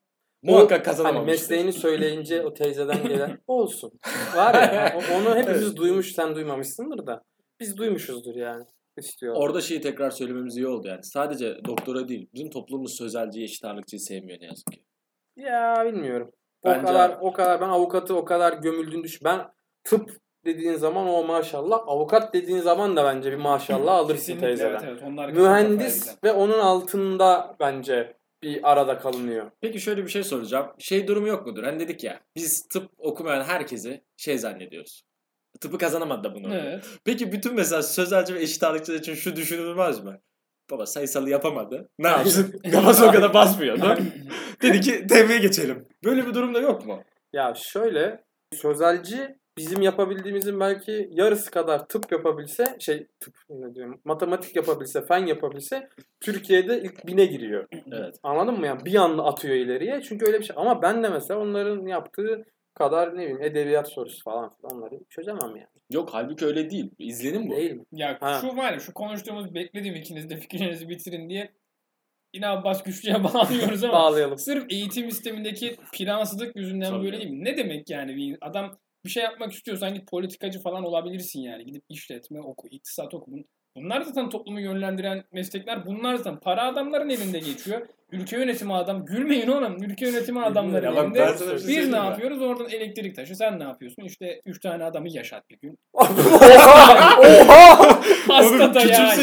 muhakkak kazanamamıştır. Hani mesleğini söyleyince o teyzeden gelen olsun. Var ya onu hepimiz Evet. duymuş sen duymamışsındır da. Biz duymuşuzdur yani. İstiyor. Orada şeyi tekrar söylememiz iyi oldu yani. Sadece doktora değil. Bizim toplumumuz sözelciyi, eşit ağırlıkçıyı sevmiyor ne yazık ki. Ya bilmiyorum. O Bence- kadar o kadar ben avukatı o kadar gömüldüğünü düş. Ben tıp dediğin zaman o maşallah. Avukat dediğin zaman da bence bir maşallah alırsın teyzeden. Evet, evet. Onlar Mühendis ve onun altında bence bir arada kalınıyor. Peki şöyle bir şey soracağım. Şey durumu yok mudur? Hani dedik ya biz tıp okumayan herkesi şey zannediyoruz. Tıpı kazanamadı da bunu. Evet. Peki bütün mesela sözelci ve eşit ağırlıkçılar için şu düşünülmez mi? Baba sayısalı yapamadı. Ne yapsın? Kafası o kadar basmıyordu. Dedi ki TV'ye geçelim. Böyle bir durumda yok mu? Ya şöyle sözelci bizim yapabildiğimizin belki yarısı kadar tıp yapabilse şey tıp ne diyorum matematik yapabilse fen yapabilse Türkiye'de ilk bine giriyor. Evet. Anladın mı? Yani bir anda atıyor ileriye. Çünkü öyle bir şey. Ama ben de mesela onların yaptığı kadar ne bileyim edebiyat sorusu falan onları çözemem yani. Yok halbuki öyle değil. İzlenim bu. Değil mi? Ya Ha. şu var ya şu konuştuğumuz beklediğim ikiniz de fikirlerinizi bitirin diye yine Abbas Güçlü'ye bağlıyoruz ama Bağlayalım. sırf eğitim sistemindeki plansızlık yüzünden Tabii. böyle değil mi? Ne demek yani bir adam bir şey yapmak istiyorsan git politikacı falan olabilirsin yani. Gidip işletme oku, iktisat oku. Bun- Bunlar zaten toplumu yönlendiren meslekler. Bunlar zaten para adamların elinde geçiyor. Ülke yönetimi adam. Gülmeyin oğlum. Ülke yönetimi adamların Ya elinde. ben şey Biz ne yapıyoruz? Oradan elektrik taşı. Sen ne yapıyorsun? İşte 3 tane adamı yaşat bir gün. Oha! Oha! Hasta da ya.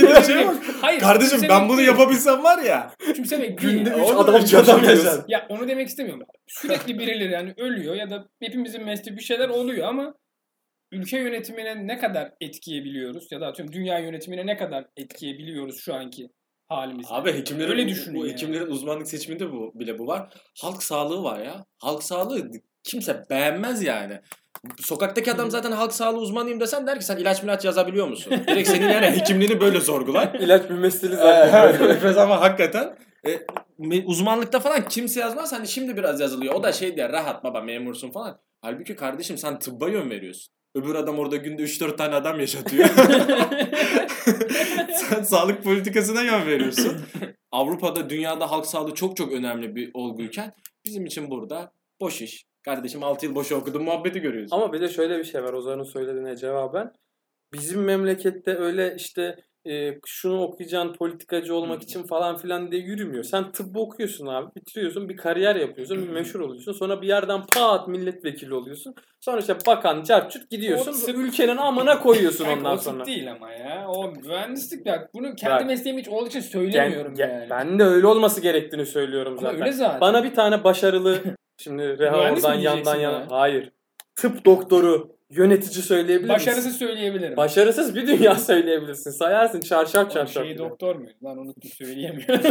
bak. Hayır. Kardeşim ben bunu değil. yapabilsem var ya. Küçümsemek. Günde Ya, 3 Oğlum, adam üç adam yaşat. Ya onu demek istemiyorum. Sürekli birileri yani ölüyor ya da hepimizin mesleği bir şeyler oluyor ama ülke yönetimine ne kadar etkiyebiliyoruz ya da atıyorum dünya yönetimine ne kadar etkiyebiliyoruz şu anki halimizde. Abi hekimlerin Öyle düşünün bu yani. hekimlerin uzmanlık seçiminde bu bile bu var. Halk sağlığı var ya. Halk sağlığı kimse beğenmez yani. Sokaktaki adam zaten halk sağlığı uzmanıyım desen der ki sen ilaç milaç yazabiliyor musun? Direkt senin yani hekimliğini böyle sorgular. İlaç bir mesleği zaten. Ama hakikaten e, uzmanlıkta falan kimse yazmaz. Hani şimdi biraz yazılıyor. O da şey diye rahat baba memursun falan. Halbuki kardeşim sen tıbba yön veriyorsun. Öbür adam orada günde 3-4 tane adam yaşatıyor. sen sağlık politikasına yön veriyorsun. Avrupa'da, dünyada halk sağlığı çok çok önemli bir olguyken bizim için burada boş iş. Kardeşim 6 yıl boş okudum muhabbeti görüyoruz. Ama bir de şöyle bir şey var Ozan'ın söylediğine cevaben. Bizim memlekette öyle işte e, şunu okuyacaksın politikacı olmak için falan filan diye yürümüyor. Sen tıbbı okuyorsun abi. Bitiriyorsun bir kariyer yapıyorsun. Bir meşhur oluyorsun. Sonra bir yerden pat milletvekili oluyorsun. Sonra işte bakan carçut gidiyorsun. O tıp- Ülkenin amına koyuyorsun ondan sonra. değil ama ya. O mühendislik bak bunu kendi Bak. mesleğim hiç olduğu için söylemiyorum gen- yani. Ben de öyle olması gerektiğini söylüyorum Ama zaten. öyle zaten. Bana bir tane başarılı şimdi Reha oradan yandan yana. ya? Hayır. Tıp doktoru yönetici söyleyebilir misin? Başarısız söyleyebilirim. Başarısız bir dünya söyleyebilirsin. Sayarsın çarşaf çarşaf. Gibi. doktor muydu? Lan unuttum söyleyemiyorum.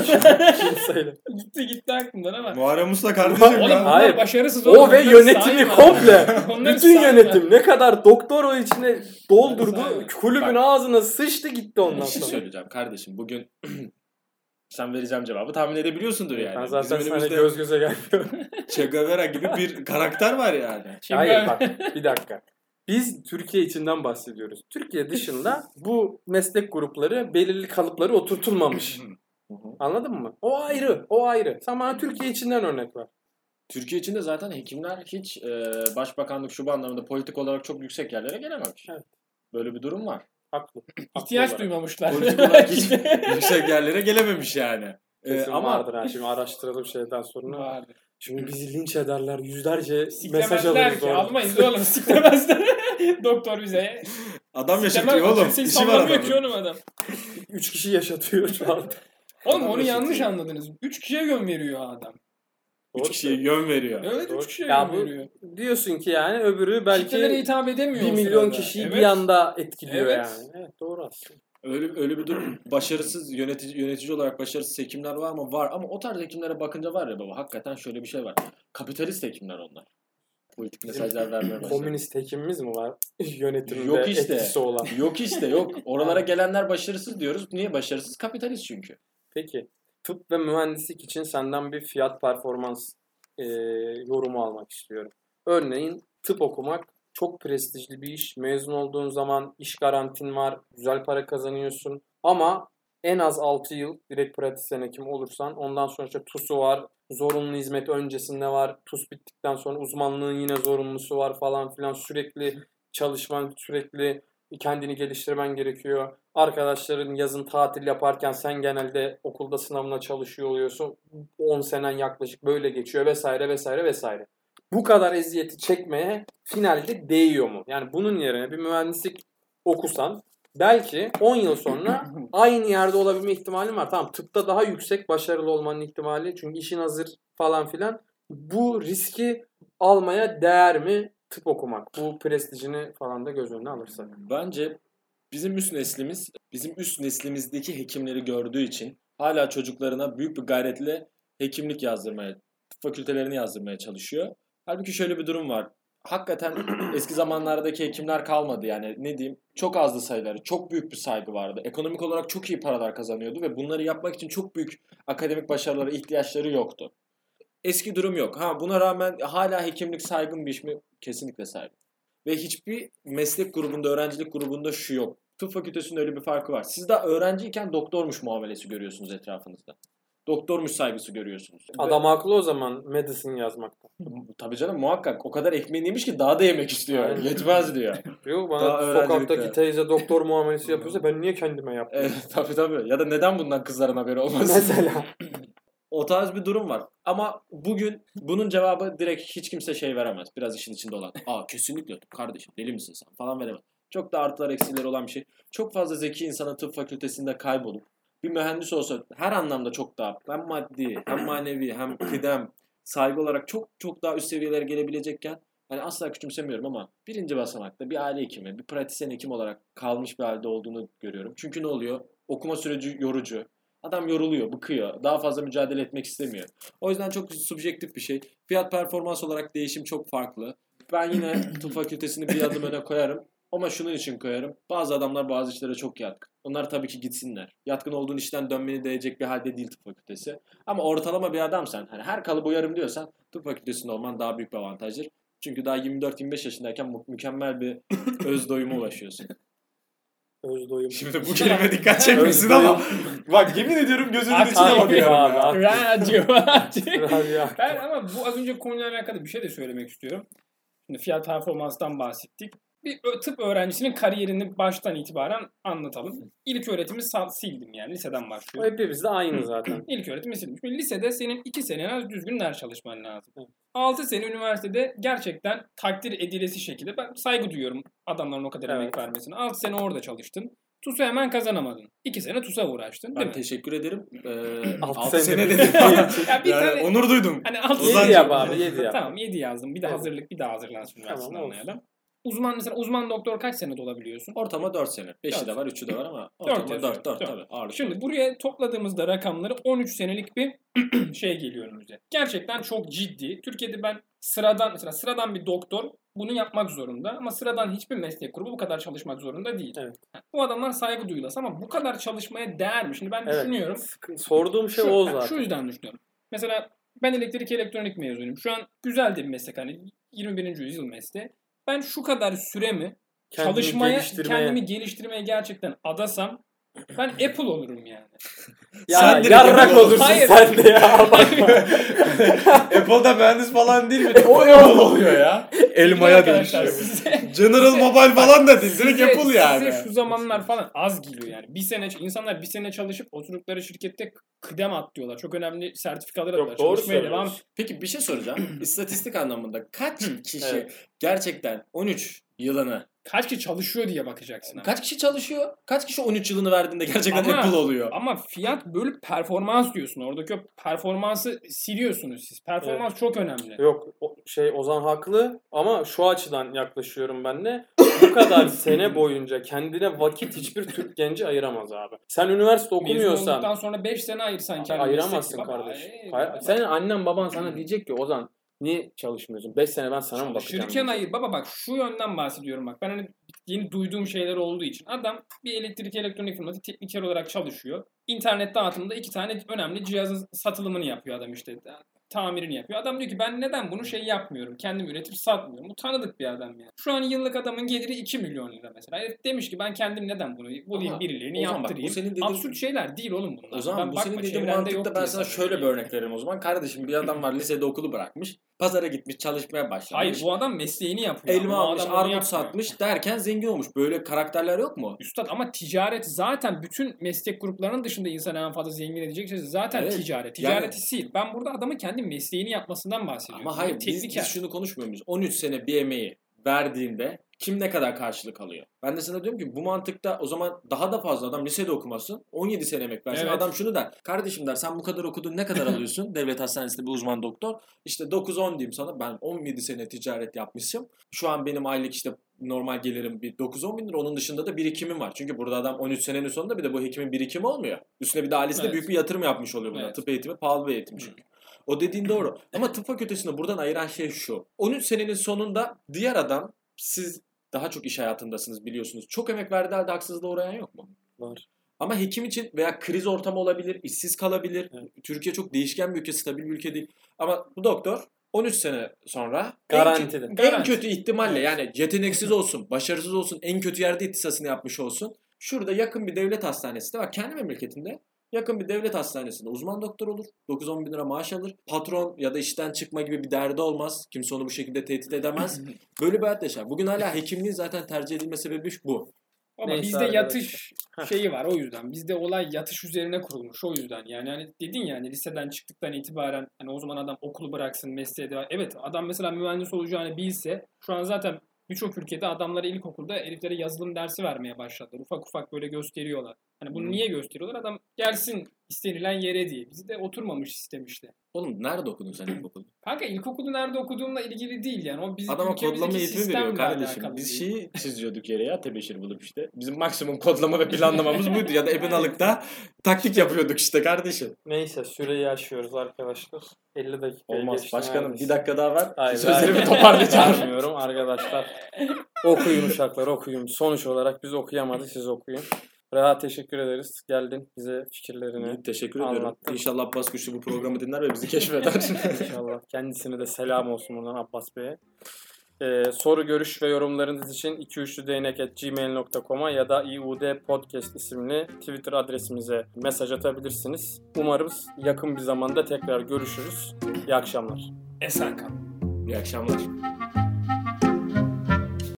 Kim söyle? gitti gitti aklımdan ama. Muharrem Usta kardeşim Oğlum lan. bunlar Hayır. başarısız O oğlum, ve yönetimi komple. Bütün yönetim ne kadar doktor o içine doldurdu. Kulübün Bak. ağzına sıçtı gitti ondan Bir şey sonra. söyleyeceğim kardeşim. Bugün sen vereceğim cevabı tahmin edebiliyorsundur yani. Ben zaten Bizim sana önümüzde göz göze gelmiyorum. Che Guevara gibi bir karakter var yani. Hayır bak bir dakika. Biz Türkiye içinden bahsediyoruz. Türkiye dışında bu meslek grupları belirli kalıpları oturtulmamış. Anladın mı? O ayrı, o ayrı. Sen bana Türkiye içinden örnek ver. Türkiye içinde zaten hekimler hiç e, başbakanlık şu bu anlamda politik olarak çok yüksek yerlere gelememiş. Evet. Böyle bir durum var. Haklı. ihtiyaç olarak. duymamışlar. Politik olarak hiç yüksek yerlere gelememiş yani. E, Kesin ama vardır ha. Şimdi araştıralım şeyden sonra. Vardı. Şimdi bizi linç ederler. Yüzlerce mesaj Siklemezler alırız ki. orada. Almayız oğlum. Siklemezler. Doktor bize. adam Siklemez. yaşatıyor oğlum. Kimseyi İşi var sallamıyor ki adamın. oğlum adam. Üç kişi yaşatıyor şu anda. Oğlum Adam onu yanlış yaşatıyor. anladınız. Üç kişiye yön veriyor adam. Üç kişiye yön veriyor. Evet Doğru. üç kişiye Ya yön bu- veriyor. Diyorsun ki yani öbürü belki Kitlelere hitap edemiyor 1 o milyon sırada. kişiyi evet. bir anda etkiliyor Evet. yani. Evet doğru aslında. Öyle öyle bir durum. Başarısız yönetici yönetici olarak başarısız hekimler var mı? Var ama o tarz hekimlere bakınca var ya baba hakikaten şöyle bir şey var. Kapitalist hekimler onlar. Politik mesajlar vermeye başlıyor. Komünist hekimimiz mi var? Yönetimde Yok işte. etkisi olan. Yok işte yok. Oralara gelenler başarısız diyoruz. Niye başarısız? Kapitalist çünkü. Peki tıp ve mühendislik için senden bir fiyat performans e, yorumu almak istiyorum. Örneğin tıp okumak çok prestijli bir iş. Mezun olduğun zaman iş garantin var, güzel para kazanıyorsun. Ama en az 6 yıl direkt pratisyen hekim olursan ondan sonra işte TUS'u var, zorunlu hizmet öncesinde var, TUS bittikten sonra uzmanlığın yine zorunlusu var falan filan sürekli çalışman, sürekli kendini geliştirmen gerekiyor. Arkadaşların yazın tatil yaparken sen genelde okulda sınavına çalışıyor oluyorsun. 10 senen yaklaşık böyle geçiyor vesaire vesaire vesaire. Bu kadar eziyeti çekmeye finalde değiyor mu? Yani bunun yerine bir mühendislik okusan belki 10 yıl sonra aynı yerde olabilme ihtimalin var. Tamam tıpta daha yüksek başarılı olmanın ihtimali çünkü işin hazır falan filan. Bu riski almaya değer mi tıp okumak? Bu prestijini falan da göz önüne alırsak. Bence bizim üst neslimiz, bizim üst neslimizdeki hekimleri gördüğü için hala çocuklarına büyük bir gayretle hekimlik yazdırmaya, tıp fakültelerini yazdırmaya çalışıyor. Halbuki şöyle bir durum var. Hakikaten eski zamanlardaki hekimler kalmadı yani ne diyeyim çok azdı sayıları çok büyük bir saygı vardı ekonomik olarak çok iyi paralar kazanıyordu ve bunları yapmak için çok büyük akademik başarılara ihtiyaçları yoktu. Eski durum yok. Ha buna rağmen hala hekimlik saygın bir iş mi? Kesinlikle saygın. Ve hiçbir meslek grubunda, öğrencilik grubunda şu yok. Tıp fakültesinde öyle bir farkı var. Siz daha öğrenciyken doktormuş muamelesi görüyorsunuz etrafınızda. Doktormuş saygısı görüyorsunuz. Ve- Adam haklı o zaman medicine yazmakta. Tabii canım muhakkak. O kadar ekmeğini yemiş ki daha da yemek istiyor. Yetmez diyor. Yok Daha bana öğrencilikte. sokaktaki teyze doktor muamelesi yapıyorsa ben niye kendime yapmıyorum? Evet, tabii tabii. Ya da neden bundan kızların haberi olmasın? Mesela. O tarz bir durum var. Ama bugün bunun cevabı direkt hiç kimse şey veremez. Biraz işin içinde olan. Aa kesinlikle kardeşim deli misin sen falan veremez. Çok da artılar eksileri olan bir şey. Çok fazla zeki insanın tıp fakültesinde kaybolup bir mühendis olsa her anlamda çok daha hem maddi hem manevi hem kıdem saygı olarak çok çok daha üst seviyelere gelebilecekken hani asla küçümsemiyorum ama birinci basamakta bir aile hekimi, bir pratisyen hekim olarak kalmış bir halde olduğunu görüyorum. Çünkü ne oluyor? Okuma süreci yorucu. Adam yoruluyor, bıkıyor. Daha fazla mücadele etmek istemiyor. O yüzden çok subjektif bir şey. Fiyat performans olarak değişim çok farklı. Ben yine tıp fakültesini bir adım öne koyarım. Ama şunun için koyarım. Bazı adamlar bazı işlere çok yatkın. Onlar tabii ki gitsinler. Yatkın olduğun işten dönmeni değecek bir halde değil tıp fakültesi. Ama ortalama bir adamsan, hani her kalıbı uyarım diyorsan tıp fakültesinde olman daha büyük bir avantajdır. Çünkü daha 24-25 yaşındayken mü- mükemmel bir öz doyuma ulaşıyorsun. Öz doyum. Şimdi bu kelime dikkat çekmesin ama bak yemin ediyorum gözünün Ak- içine Ak- bakıyorum abi, ya. ak- Radyo. Radyo. ben ama bu az önce konuyla alakalı bir şey de söylemek istiyorum. Şimdi fiyat performanstan bahsettik. Bir tıp öğrencisinin kariyerini baştan itibaren anlatalım. İlk öğretimi sildim yani liseden başlıyor. hepimiz de aynı zaten. İlk öğretimi sildim. Şimdi lisede senin 2 sene az düzgün ders çalışman lazım. 6 sene üniversitede gerçekten takdir edilesi şekilde ben saygı duyuyorum adamların o kadar emek Evet. vermesine. 6 sene orada çalıştın. TUS'u hemen kazanamadın. 2 sene TUS'a uğraştın değil Ben mi? teşekkür ederim. Ee, Altı 6 sene dedim. Ya bir yani tane- onur duydum. Hani alt Ozan- Yedi yap abi yedi yap. Tamam 7 yazdım. Bir de Evet. hazırlık bir daha hazırlansın üniversite Tamam, uzman mesela uzman doktor kaç senede olabiliyorsun? Ortama 4 sene. 5'i Dört. de var, 3'ü de var ama ortama yazıyor, 4 4 dört. tabii. Ağırlık. Şimdi buraya topladığımızda rakamları 13 senelik bir şey geliyor önümüze. Gerçekten çok ciddi. Türkiye'de ben sıradan mesela sıradan bir doktor bunu yapmak zorunda ama sıradan hiçbir meslek grubu bu kadar çalışmak zorunda değil. Evet. Bu adamlar saygı duyulası ama bu kadar çalışmaya değer mi? Şimdi ben Evet. düşünüyorum. Sorduğum şey şu, o zaten. Şu yüzden düşünüyorum. Mesela ben elektrik elektronik mezunuyum. Şu an güzel de bir meslek hani 21. yüzyıl mesleği. Ben şu kadar süremi Kendini çalışmaya, geliştirmeye- kendimi geliştirmeye gerçekten adasam ben Apple olurum yani. Ya Sen direkt yarrak Apple olursun Hayır. sen de ya. Apple'da mühendis falan değil mi? O Apple oluyor ya. Elmaya dönüşüyor. size, General Mobile falan da değil. Direkt size- Apple yani. Size şu zamanlar falan az geliyor yani. Bir sene insanlar bir sene çalışıp oturdukları şirkette kıdem atlıyorlar. Çok önemli sertifikalar Yok, alıyorlar. doğru Çalışmaya devam söylüyorsun. Peki bir şey soracağım. İstatistik anlamında kaç kişi Evet. gerçekten 13 yılını Kaç kişi çalışıyor diye bakacaksın. abi. kaç kişi çalışıyor? Kaç kişi 13 yılını verdiğinde gerçekten Ama- Apple oluyor? Ama fiyat bölüp performans diyorsun. Oradaki o performansı siliyorsunuz siz. Performans çok önemli. Yok o- şey Ozan haklı ama şu açıdan yaklaşıyorum ben de. Bu kadar sene boyunca kendine vakit hiçbir Türk genci ayıramaz abi. Sen üniversite Mezun okumuyorsan olduktan sonra 5 sene ayırsan kendine. ayıramazsın kardeş. Hayır, baba. Senin annen baban sana diyecek ki Ozan niye çalışmıyorsun? 5 sene ben sana mı bakacağım? Çalışırken diyecek. hayır baba bak şu yönden bahsediyorum bak. Ben hani yeni duyduğum şeyler olduğu için. Adam bir elektrik elektronik firması tekniker olarak çalışıyor. İnternet dağıtımında iki tane önemli cihazın satılımını yapıyor adam işte. Tamirini yapıyor. Adam diyor ki ben neden bunu şey yapmıyorum? Kendim üretip satmıyorum. Bu tanıdık bir adam yani. Şu an yıllık adamın geliri 2 milyon lira mesela. Herif demiş ki ben kendim neden bunu bulayım birilerini o zaman bak, yaptırayım. bu senin dediğin- Absürt şeyler değil oğlum bunlar. O zaman Ben bu bakma, senin dediğin çevrende mantıkta ben diye sana şöyle bir örnek veririm o zaman. Kardeşim bir adam var lisede okulu bırakmış. Pazara gitmiş çalışmaya başlamış. Hayır bu adam mesleğini yapıyor. Elma Bu almış, armut satmış derken zengin olmuş. Böyle karakterler yok mu? Üstad ama ticaret zaten bütün meslek gruplarının dışında insanı en fazla zengin edecek şey zaten Evet. ticaret. Yani- Ticareti sil. Ben burada adamın kendi mesleğini yapmasından bahsediyorum. Ama hayır Yani biz, biz şunu konuşmuyor muyuz? 13 sene bir emeği verdiğinde kim ne kadar karşılık alıyor? Ben de sana diyorum ki bu mantıkta o zaman daha da fazla adam lisede okumasın. 17 sene emek versin. Evet. Adam şunu der. Kardeşim der sen bu kadar okudun ne kadar alıyorsun? Devlet hastanesinde bir uzman doktor. İşte 9-10 diyeyim sana. Ben 17 sene ticaret yapmışım. Şu an benim aylık işte normal gelirim bir 9-10 bin lira. Onun dışında da birikimim var. Çünkü burada adam 13 senenin sonunda bir de bu hekimin birikimi olmuyor. Üstüne bir de ailesi de Evet. büyük bir yatırım yapmış oluyor buna. Evet. Tıp eğitimi pahalı bir eğitim çünkü. O dediğin doğru. Ama tıp fakültesini buradan ayıran şey şu. 13 senenin sonunda diğer adam siz daha çok iş hayatındasınız biliyorsunuz. Çok emek verdiği halde haksızlığa uğrayan yok mu? Var. Ama hekim için veya kriz ortamı olabilir, işsiz kalabilir. Evet. Türkiye çok değişken bir ülke, stabil bir ülke değil. Ama bu doktor 13 sene sonra Garantili. en, Garanti. en kötü ihtimalle Evet. yani yeteneksiz olsun, başarısız olsun, en kötü yerde ihtisasını yapmış olsun. Şurada yakın bir devlet hastanesinde bak kendi memleketinde yakın bir devlet hastanesinde uzman doktor olur. 9-10 bin lira maaş alır. Patron ya da işten çıkma gibi bir derdi olmaz. Kimse onu bu şekilde tehdit edemez. Böyle bir hayat yaşar. Bugün hala hekimliğin zaten tercih edilme sebebi bu. Ama Neyse bizde yatış şeyi var o yüzden. Bizde olay yatış üzerine kurulmuş o yüzden. Yani hani dedin ya hani liseden çıktıktan itibaren hani o zaman adam okulu bıraksın mesleğe devam. Evet adam mesela mühendis olacağını bilse şu an zaten birçok ülkede adamlara ilkokulda heriflere yazılım dersi vermeye başladılar. Ufak ufak böyle gösteriyorlar. Hani bunu Hmm. niye gösteriyorlar? Adam gelsin istenilen yere diye. Bizde oturmamış sistem işte. Oğlum nerede okudun sen ilkokulu? Kanka ilkokulu nerede okuduğumla ilgili değil yani. O bizim Adama kodlama eğitimi veriyor kardeşim. Biz değil. şeyi çiziyorduk yere ya tebeşir bulup işte. Bizim maksimum kodlama ve planlamamız buydu. Ya da Ebenalık'ta taktik yapıyorduk işte kardeşim. Neyse süreyi aşıyoruz arkadaşlar. 50 dakika Olmaz. geçti Başkanım neredeyse. bir dakika daha ver. Hayır, Sözlerimi toparlayacağım. Vermiyorum arkadaşlar. Okuyun uşaklar okuyun. Sonuç olarak biz okuyamadık siz okuyun. Reha teşekkür ederiz. Geldin bize fikirlerini Teşekkür ediyorum. Anlattın. İnşallah Abbas Kuşlu bu programı dinler ve bizi keşfeder. inşallah. Kendisine de selam olsun buradan Abbas Bey'e. Ee, soru, görüş ve yorumlarınız için 2üçlüdeynek.gmail.com'a ya da iud podcast isimli Twitter adresimize mesaj atabilirsiniz. Umarız yakın bir zamanda tekrar görüşürüz. İyi akşamlar. Esen kal. İyi akşamlar.